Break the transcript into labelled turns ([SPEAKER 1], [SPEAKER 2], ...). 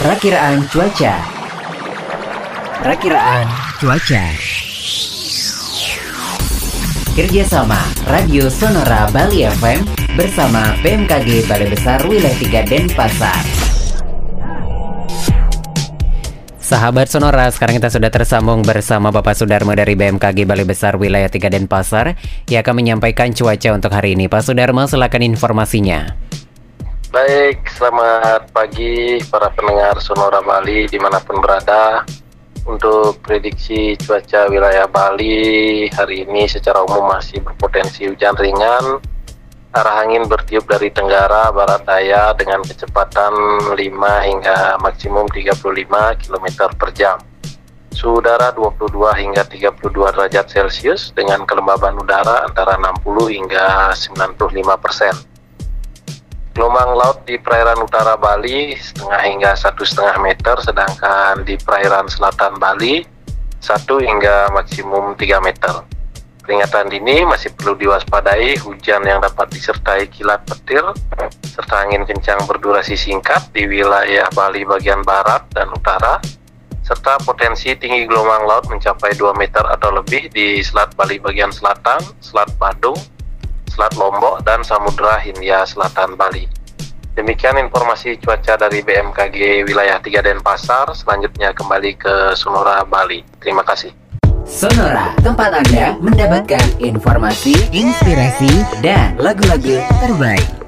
[SPEAKER 1] Perakiraan cuaca. Perakiraan cuaca. Kerjasama Radio Sonora Bali FM bersama BMKG Balai Besar Wilayah 3 Denpasar. Sahabat Sonora, sekarang kita sudah tersambung bersama Bapak Sudarmo dari BMKG Balai Besar Wilayah 3 Denpasar yang akan menyampaikan cuaca untuk hari ini. Pak Sudarmo, silakan informasinya.
[SPEAKER 2] Baik, selamat pagi para pendengar Sonora Bali di mana pun berada. Untuk prediksi cuaca wilayah Bali hari ini secara umum masih berpotensi hujan ringan. Arah angin bertiup dari tenggara barat daya dengan kecepatan 5 hingga maksimum 35 km per jam. Suhu udara 22 hingga 32 derajat Celcius dengan kelembaban udara antara 60 hingga 95 persen. Gelombang laut di perairan utara Bali setengah hingga satu setengah meter, sedangkan di perairan selatan Bali satu hingga maksimum 3 meter. Peringatan dini masih perlu diwaspadai hujan yang dapat disertai kilat petir serta angin kencang berdurasi singkat di wilayah Bali bagian barat dan utara serta potensi tinggi gelombang laut mencapai 2 meter atau lebih di Selat Bali bagian selatan, Selat Badung, Selat Lombok, dan Samudra Hindia Selatan Bali. Demikian informasi cuaca dari BMKG Wilayah 3 Denpasar. Selanjutnya kembali ke Sonora, Bali. Terima kasih.
[SPEAKER 1] Sonora, tempat Anda mendapatkan informasi, inspirasi, dan lagu-lagu terbaik.